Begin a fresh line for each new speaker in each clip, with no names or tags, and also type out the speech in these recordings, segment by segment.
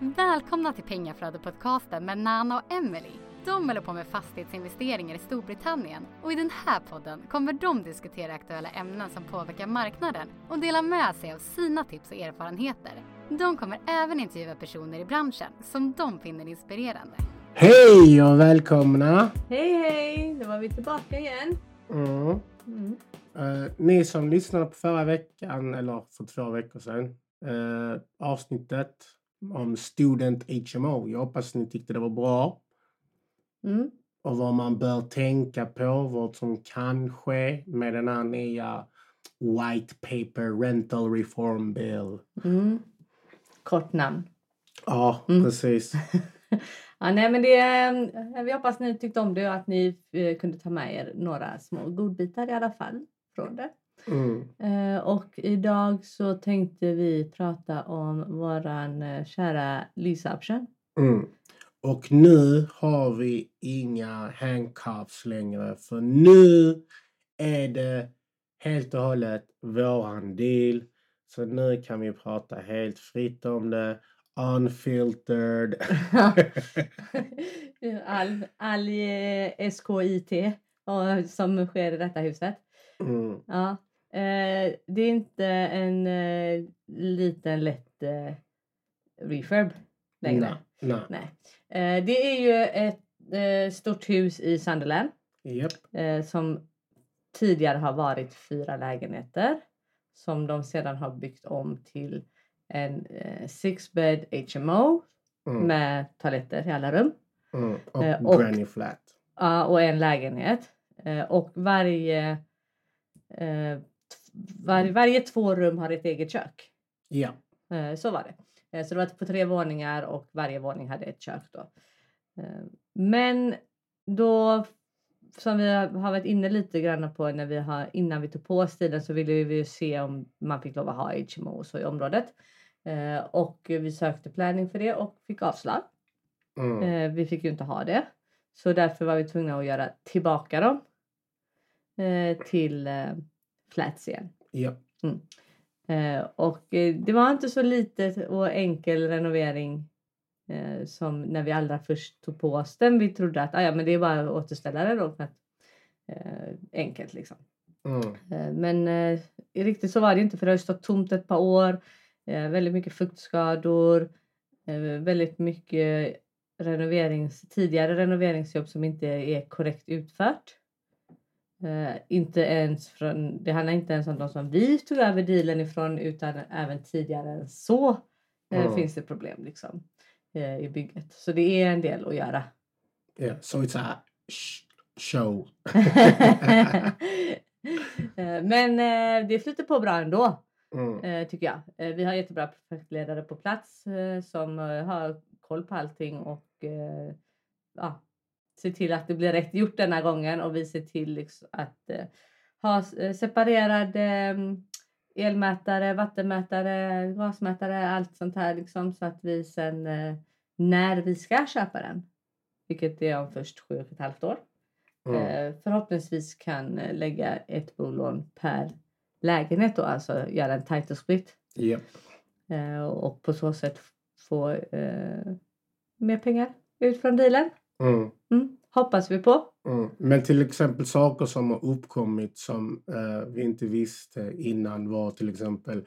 Välkomna till Pengaflödet-podcasten med Nana och Emily. De håller på med fastighetsinvesteringar i Storbritannien och i den här podden kommer de diskutera aktuella ämnen som påverkar marknaden och dela med sig av sina tips och erfarenheter. De kommer även intervjua personer i branschen som de finner inspirerande.
Hej och välkomna!
Hej hej! Nu var vi tillbaka igen.
Mm.
Mm.
Eh, ni som lyssnade på förra veckan, eller för två veckor sedan, eh, avsnittet om Student HMO. Jag hoppas ni tyckte det var bra.
Mm.
Och vad man bör tänka på, vad som kan ske med den här nya White Paper Rental Reform Bill.
Mm. Kort namn.
Ja,
Mm.
precis.
Ja, nej, men det, eh, vi hoppas ni tyckte om det och att ni eh, kunde ta med er några små godbitar i alla fall från det.
Mm.
Eh, och idag så tänkte vi prata om våran eh, kära lease option.
Mm. Och nu har vi inga handcuffs längre för nu är det helt och hållet våran deal. Så nu kan vi prata helt fritt om det. Unfiltered.
all all eh, SKIT som sker i detta huset.
mm.
Ja. Eh, det är inte en eh, liten lätt eh, refurb längre.
Nej. Nej.
Eh, det är ju ett eh, stort hus i Sunderland
Japp.
eh, som tidigare har varit fyra lägenheter som de sedan har byggt om till en eh, six bed HMO
Mm.
med toaletter i alla rum.
Mm. Och,
och-
granny flat.
Ja, och en lägenhet. Och varje, eh, var, varje två rum har ett eget kök.
Ja.
Eh, så var det. Eh, så det var på tre våningar och varje våning hade ett kök då. Eh, men då, som vi har varit inne lite grann på när vi har, innan vi tog på oss tiden så ville vi ju se om man fick lov att ha HMO och så i området. Eh, och vi sökte planning för det och fick avslag.
Mm.
Eh, vi fick ju inte ha det. Så därför var vi tvungna att göra tillbaka dem eh, till flats igen.
Ja.
Eh, och eh, det var inte så litet och enkel renovering eh, som när vi allra först tog på oss den. Vi trodde att ah, ja, men det är bara att återställa det då. För att, enkelt liksom.
Mm.
Men eh, riktigt så var det inte för det har stått tomt ett par år. Väldigt mycket fuktskador. Väldigt mycket renoverings, tidigare renoveringsjobb som inte är korrekt utfört. Eh, inte ens från, det handlar inte ens om de som vi tog över dealen ifrån utan även tidigare än så eh,
Mm.
finns det problem liksom, eh, i bygget. Så det är en del att göra.
Ja. So it's a sh- show.
Men det flyter på bra ändå.
Mm.
tycker jag. Vi har jättebra projektledare på plats som har koll på allting och ja, ser till att det blir rätt gjort denna gången och vi ser till liksom att eh, ha eh, separerade mm, elmätare, vattenmätare, gasmätare, allt sånt här liksom så att vi sen eh, när vi ska köpa den, vilket är om först sju och ett halvt år,
Mm.
förhoppningsvis kan lägga ett bolån per lägenhet då, alltså göra en title split eh, och på så sätt få mer pengar ut från dealen.
Mm.
Mm, hoppas vi på.
Mm. Men till exempel saker som har uppkommit som eh, vi inte visste innan var till exempel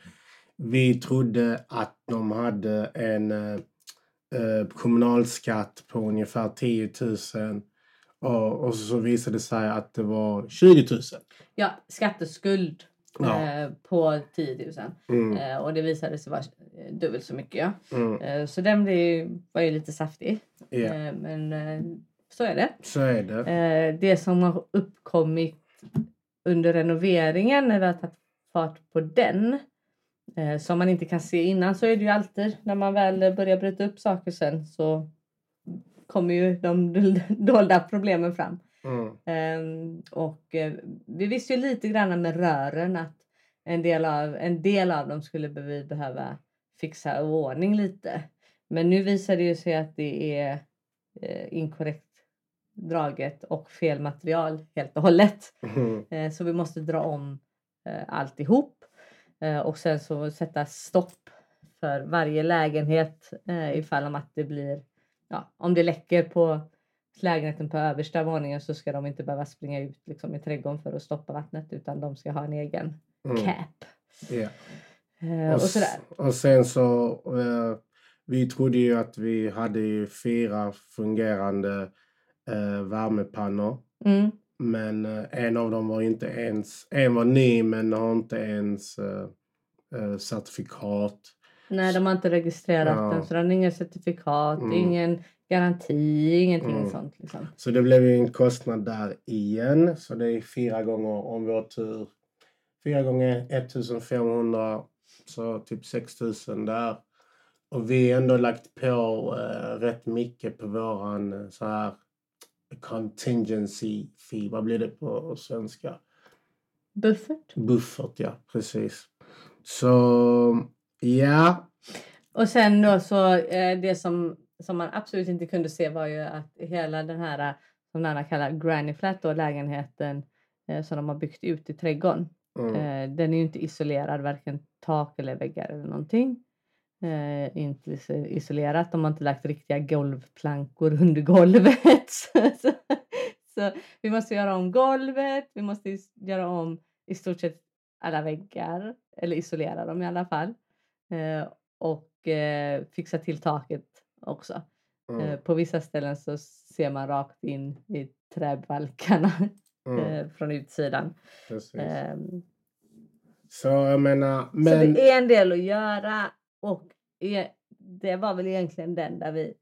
vi trodde att de hade en eh, eh, kommunalskatt på ungefär 10 000 och, och så visade det sig att det var 20 000.
Ja, skatteskuld
Ja.
eh, på 10 000
Mm.
eh, och det visade sig vara dubbelt så mycket. Ja.
Mm.
Eh, så den blev, var ju lite saftig. Eh, men eh, så är det.
så är det.
Eh, det som har uppkommit under renoveringen när vi har tagit fart på den eh, som man inte kan se innan så är det ju alltid när man väl börjar bryta upp saker sen så kommer ju de dolda problemen fram.
Mm.
Ehm, och eh, vi visste ju lite grann med rören att en del av, en del av dem skulle vi behöva fixa ordning lite. Men nu visar det ju sig att det är eh, inkorrekt draget och fel material helt och hållet.
Mm.
Eh, så vi måste dra om eh, alltihop. Och sen så sätta stopp för varje lägenhet ifall om att det blir, ja, om det läcker på lägenheten på översta våningen så ska de inte behöva springa ut liksom, i trädgården för att stoppa vattnet utan de ska ha en egen
Mm.
cap.
Ja.
Eh,
Och,
sådär.
och sen så, eh, vi trodde ju att vi hade fyra fungerande eh, värmepannor.
Mm.
Men eh, en av dem var inte ens, en var ny men har inte ens eh, eh, certifikat.
Nej, de har inte registrerat
Ja.
den så den har ingen certifikat,
Mm.
ingen garanti, ingenting
Mm.
sånt. Liksom.
Så det blev ju en kostnad där igen. Så det är fyra gånger om vi har tur. Fyra gånger 1500, så typ 6000 där. Och vi har ändå lagt på eh, rätt mycket på våran eh, så här contingency fee. Vad blir det på svenska?
Buffert.
Buffert, ja precis. Så ja.
Och sen då så eh, det som, som man absolut inte kunde se var ju att hela den här eh, som Nanna kallar granny flat då, lägenheten eh, som de har byggt ut i trädgården.
Mm,
Eh, den är ju inte isolerad, varken tak eller väggar eller någonting. Eh, inte is- isolerat, de har inte lagt riktiga golvplankor under golvet. så, så vi måste göra om golvet, vi måste göra om i stort sett alla väggar, eller isolera dem i alla fall. Eh, och eh, fixa till taket också.
mm,
Eh, på vissa ställen så ser man rakt in i träbalkarna
mm,
eh, från utsidan. Ehm,
Så jag menar,
Så
men...
det är en del att göra och det var väl egentligen den där vi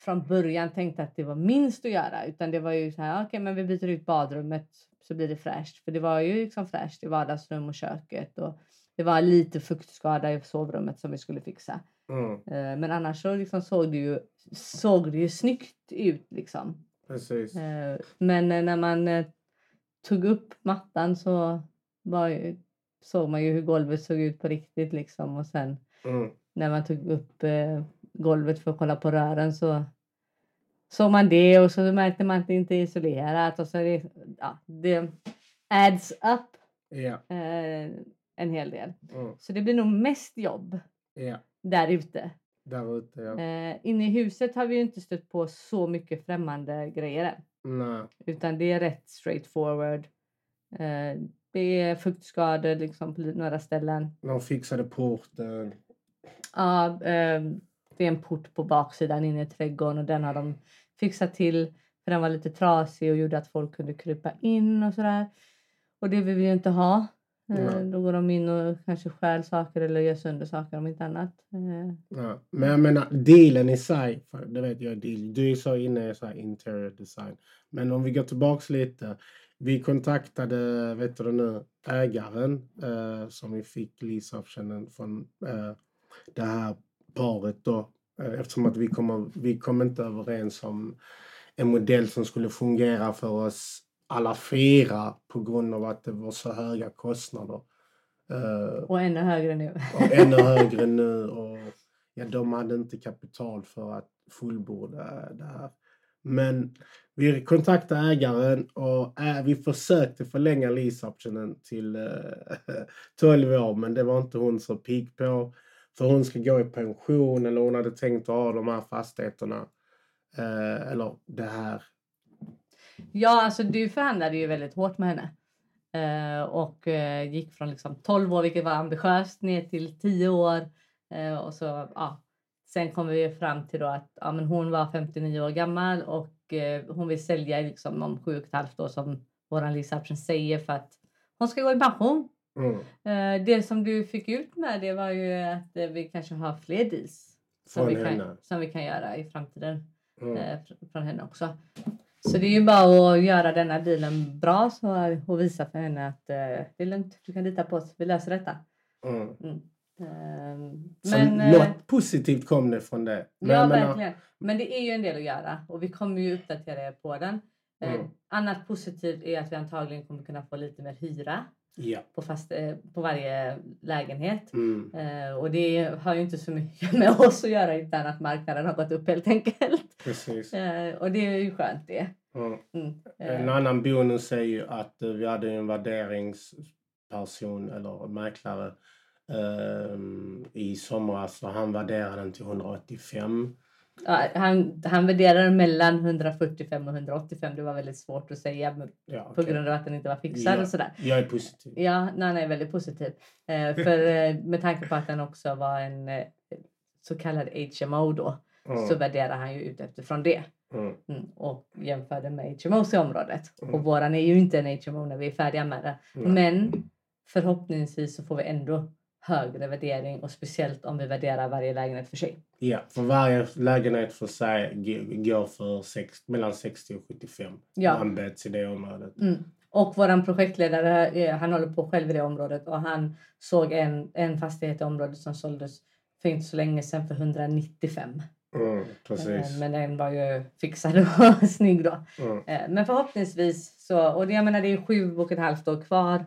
från början tänkte att det var minst att göra. Utan det var ju så här, okej men vi byter ut badrummet så blir det fräscht. För det var ju liksom fräscht i vardagsrum och köket. Och det var lite fuktskada i sovrummet som vi skulle fixa.
Mm,
Eh, Men annars så liksom såg det ju, såg det ju snyggt ut liksom.
precis.
Eh, Men när man tog upp mattan så var såg man ju hur golvet såg ut på riktigt liksom. Och sen
Mm,
när man tog upp eh, golvet för att kolla på rören så såg man det och så märkte man att det inte är isolerat. Och så det, ja, det adds up
ja.
eh, en hel del.
Mm,
Så det blir nog mest jobb
ja.
där ute.
Där ute, ja.
Eh, inne i huset har vi ju inte stött på så mycket främmande grejer än.
Nej.
Utan det är rätt straightforward. Eh, det är fuktskador liksom på några ställen.
De fixade porten.
Ja, eh, det är en port på baksidan inne i trädgården och den har de fixat till. För den var lite trasig och gjorde att folk kunde krypa in och sådär. Och det vill vi ju inte ha. Eh,
Nej.
då går de in och kanske stjäl saker eller gör sönder saker om inte annat. Eh,
Ja. Men jag menar, dealen i sig, för det vet jag, deal. du är så inne i så interior design. Men om vi går tillbaks lite. Vi kontaktade, vet du nu, ägaren eh, som vi fick leaseoptionen från eh, det här paret då. Eh, eftersom att vi kom, vi kom inte överens om en modell som skulle fungera för oss alla fyra på grund av att det var så höga kostnader. Eh,
och ännu högre nu.
och ännu högre nu. Och, ja, de hade inte kapital för att fullborda det här. Men vi kontaktade ägaren och äh, vi försökte förlänga leaseoptionen till äh, 12 år men det var inte hon så pigg på. För hon ska gå i pension eller hon hade tänkt att ha de här fastigheterna. Eh, eller det här.
Ja, alltså du förhandlade ju väldigt hårt med henne. Eh, och eh, gick från liksom 12 år, vilket var ambitiöst, ner till 10 år. Eh, och så, ja. Sen kom vi fram till då att ja, men hon var 59 år gammal och hon vill sälja liksom om sju och ett halvt år som våran lease option säger för att hon ska gå i pension.
Mm,
det som du fick ut med det var ju att vi kanske har fler deals som, vi kan, som vi kan göra i framtiden
mm,
fr- från henne också. Så det är ju bara att göra denna dealen bra så, och visa för henne att eh, det är lugnt, du kan lita på oss, vi löser detta.
mm.
Mm. Ehm, men, eh,
något positivt kom det från det. Men
ja,
menar-
verkligen. Men det är ju en del att göra och vi kommer ju uppdatera er på den. Eh,
Mm.
Annat positivt är att vi antagligen kommer kunna få lite mer hyra
Ja.
på, fast, eh, på varje lägenhet.
Mm,
Eh, och det har ju inte så mycket med oss att göra utan att marknaden har gått upp helt enkelt.
precis.
Eh, och det är ju skönt det.
Mm.
Mm.
En annan bonus är ju att vi hade en värderingsperson eller mäklare ehm, i somras och han värderade den till 185.
Ja, han, han värderade mellan 145 och 185. Det var väldigt svårt att säga
Ja,
på
okej.
grund av att den inte var fixad
Ja.
och sådär.
Jag är positiv.
Ja, nej, är väldigt positiv. Eh, för eh, med tanke på att den också var en eh, så kallad HMO då
Mm,
så värderar han ju ut eftersom det.
mm,
Mm, och jämförde med HMOs i området.
Mm.
Och våran är ju inte en HMO när vi är färdiga med det.
nej.
Men förhoppningsvis så får vi ändå högre värdering och speciellt om vi värderar varje lägenhet för sig.
Ja, för varje lägenhet för sig går för sex, mellan 60 och 75.
Ja.
Anbets i det området.
Mm. Och våran projektledare, eh, han håller på själv i det området och han såg en, en fastighet i området som såldes för inte så länge sedan för 195.
Mm,
Eh,
precis.
Men den var ju fixad och snygg då.
Mm,
Eh, Men förhoppningsvis så, och jag menar det är sju och ett halvt år kvar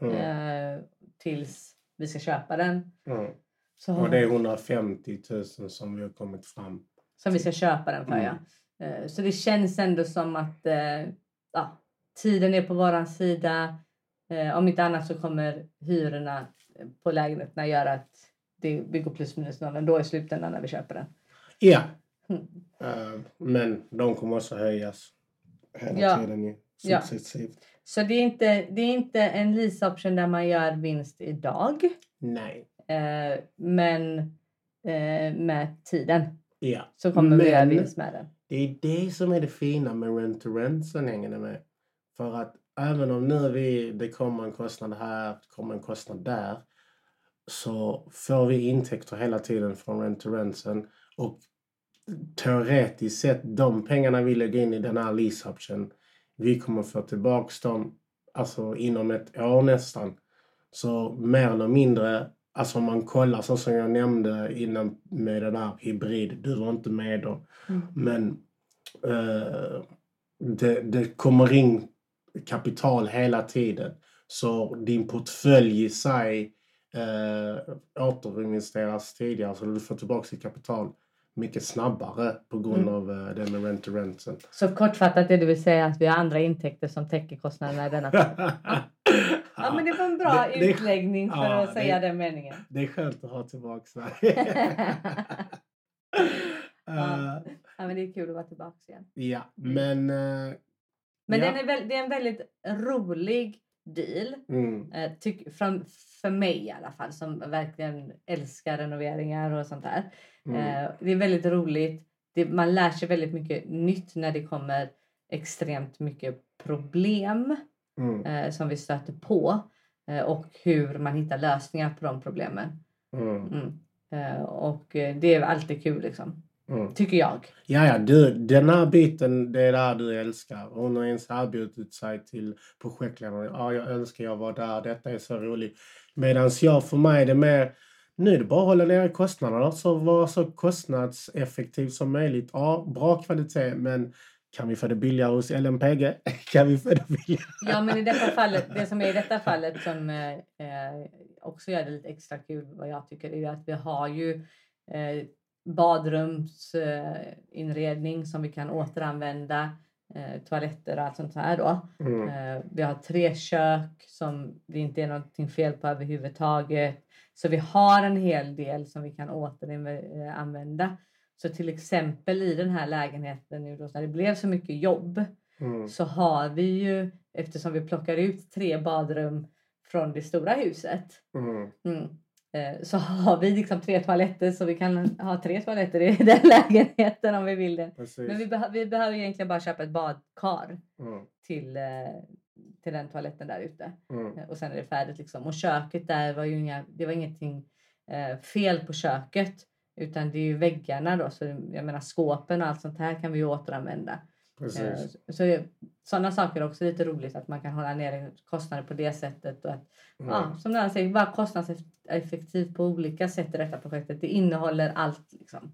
mm,
eh, tills vi ska köpa den.
mm.
Så,
Och det är 150 000 som vi har kommit fram.
Som vi ska köpa den för
Mm.
ja. Eh, Så det känns ändå som att eh, ja, tiden är på våran sida. Eh, Om inte annat så kommer hyrorna på lägenheterna göra att det, vi går plus minus noll ändå i slutändan när vi köper den.
Ja,
Mm.
men de kommer också höjas hela
Ja.
tiden ju,
Ja. Så det är inte, det är inte en lease option där man gör vinst idag.
Nej.
Eh, men eh, med tiden
Ja.
så kommer vi göra
Men-
vinst med den.
Det är det som är det fina med rent to rent så hänger ni med. För att även om nu vi, det kommer en kostnad här, det kommer en kostnad där. Så får vi intäkter hela tiden från rent to rentsen. Och teoretiskt sett, de pengarna vi lägger in i den här lease option, vi kommer få tillbaks dem alltså inom ett år nästan. Så mer eller mindre, alltså om man kollar så som jag nämnde innan med den här hybrid, du var inte med då.
Mm.
Men eh, det, det kommer in kapital hela tiden. Så din portfölj i sig eh, återinvesteras tidigare så du får tillbaka ditt kapital mycket snabbare på grund
Mm.
av eh, det med rent to renten.
Så kortfattat är det vill säga att vi har andra intäkter som täcker kostnaderna i denna tid. Ja men det var en bra
Det- det-
utläggning för
ja,
att säga
det-
den meningen.
Det är skönt att ha tillbaka det.
Ja.
Eh,
Ja men det är kul att vara tillbaka igen.
ja, men... eh,
Men
ja.
den är väl, det är en väldigt rolig deal.
Mm,
Eh, tyck, från, för mig i alla fall som verkligen älskar renoveringar och sånt där.
mm,
Eh, det är väldigt roligt. Det, man lär sig väldigt mycket nytt när det kommer extremt mycket problem
mm,
eh, som vi stöter på. Eh, och hur man hittar lösningar på de problemen.
mm,
Mm. Eh, och eh, det är alltid kul liksom.
Mm.
Tycker jag.
Ja, ja, du, den här biten, det är där du älskar. Hon har ens erbjudit sig till projektledaren. Ja, jag önskar jag var där. Detta är så roligt. Medan jag, för mig, är det mer, nu är det bara att hålla nere kostnaderna. Så vara så kostnadseffektiv som möjligt. Ja, bra kvalitet, men kan vi få det billigare hos LMPG? kan vi få det billigare?
Ja men i detta fallet, det som är i detta fallet som eh, eh, också gör det lite extra kul vad jag tycker är att vi har ju eh, badrumsinredning inredning som vi kan återanvända. Eh, toaletter och allt sånt här då.
Mm,
Eh, vi har tre kök som det inte är någonting fel på överhuvudtaget. Så vi har en hel del som vi kan återanvända. Så till exempel i den här lägenheten nu då när det blev så mycket jobb
mm,
så har vi ju eftersom vi plockar ut tre badrum från det stora huset.
mm,
Mm. Så har vi liksom tre toaletter så vi kan ha tre toaletter i den lägenheten om vi vill det.
precis.
Men vi, behö- vi behöver egentligen bara köpa ett badkar
Mm,
till, eh, till den toaletten där ute.
mm,
Eh, Och sen är det färdigt liksom. Och köket där var ju inga, det var ingenting eh, fel på köket. Utan det är ju väggarna då. Så jag menar skåpen och allt sånt här kan vi återanvända. Eh,
precis.
Så det- sådana saker är också lite roligt att man kan hålla nere kostnader på det sättet. Och att,
Mm.
ja, som jag säger, vara kostnadseffektiv på olika sätt i detta projektet. Det innehåller allt liksom.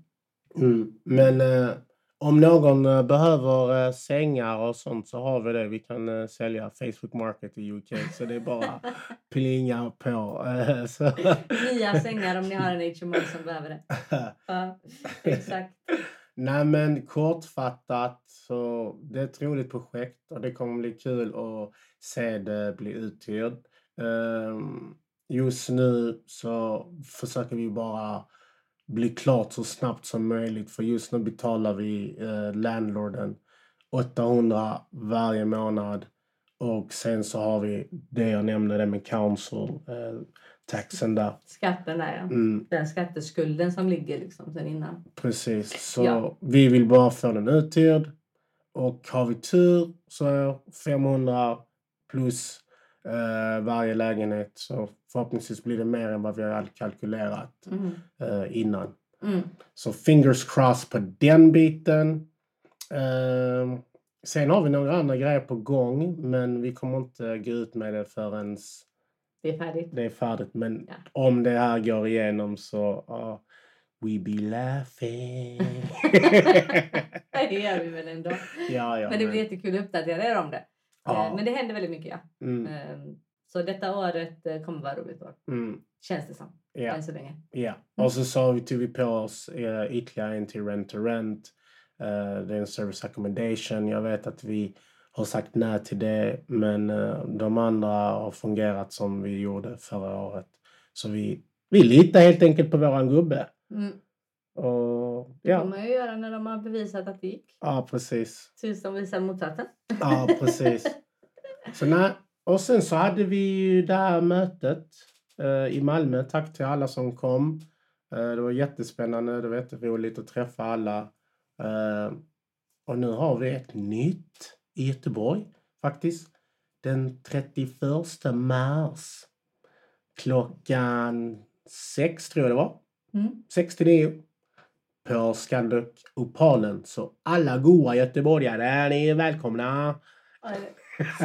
Mm. Men eh, om någon eh, behöver eh, sängar och sånt så har vi det. Vi kan eh, sälja Facebook Market i UK. Så det är bara plinga på. Eh, så.
Nya sängar om ni har en HMO som behöver det. Ja, exakt.
Nej men kortfattat så det är ett roligt projekt och det kommer bli kul att se det bli uthyrd. Ehm, just nu så försöker vi bara bli klart så snabbt som möjligt. För just nu betalar vi eh, landlorden 800 varje månad. Och sen så har vi det jag nämnde, det med council, eh, taxen där.
Skatten där ja.
Mm,
Den skatteskulden som ligger liksom sen innan.
precis, så
Ja.
vi vill bara få den uthyrd. Och har vi tur så är 500 plus eh, varje lägenhet. Så förhoppningsvis blir det mer än vad vi har kalkylerat
Mm.
eh, innan.
Mm.
Så fingers crossed på den biten. Ehm, sen har vi några andra grejer på gång men vi kommer inte gå ut med det förrän
Det är färdigt.
det är färdigt. Men
Ja.
om det här går igenom så uh, we be laughing.
Det gör vi väl ändå.
ja, ja,
Men det blir jättekul att uppdatera er om det.
Ja.
Eh, Men det händer väldigt mycket ja.
Mm,
Ehm, Så detta året eh, kommer vara roligt år.
mm,
Känns det som.
ja.
Än så länge.
Ja, och så sa vi, tog vi på oss eh, ytterligare en till Rent to Rent. Det är en service accommodation. Jag vet att vi har sagt nej till det, men eh, de andra har fungerat som vi gjorde förra året. Så vi, vi litar helt enkelt på våran gubbe.
Mm.
Och
Det
ja,
kommer man ju göra när de har bevisat att det gick.
ja precis.
Tills de visar motsatsen.
Ja, precis. Så nej. Och sen så hade vi ju det här mötet eh, i Malmö. Tack till alla som kom. Eh, det var jättespännande. Det var jätteroligt att träffa alla. Eh, och nu har vi ett nytt i Göteborg faktiskt. Den 31 mars. Klockan sex tror jag det var.
Mm.
69 på Scandic Opalen. Så alla goa göteborgare, ni är välkomna.
Ja,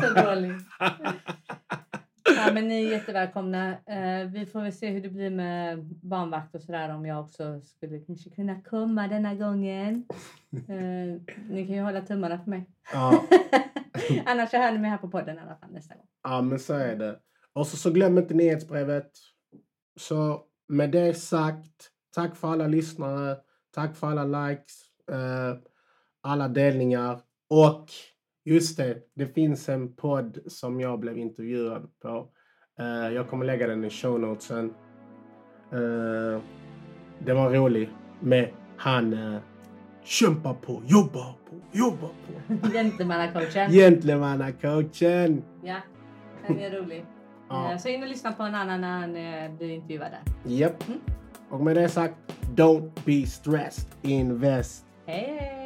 Så dåligt. Ja, men ni är jättevälkomna. Eh, vi får väl se hur det blir med barnvakt och sådär om jag också skulle kanske kunna komma denna gången. Eh, ni kan ju hålla tummarna för mig.
Ja,
Annars så hör ni mig här på podden i alla fall nästa gång.
ja, men så är det. Och så, så glöm inte nyhetsbrevet. Så med det sagt, tack för alla lyssnare. Tack för alla likes, eh, alla delningar. Och just det, det finns en podd som jag blev intervjuad på. Eh, jag kommer lägga den i show notesen. Eh, det var rolig med han eh, kämpar på, jobbar på, jobbar på.
Gentlemannacoachen.
Gentlemannacoachen.
Ja, den är rolig.
Ja.
Så in och lyssna på en annan när han blir intervjuad där.
Japp.
Mm.
Och med det sagt, don't be stressed, invest.
Hej hej!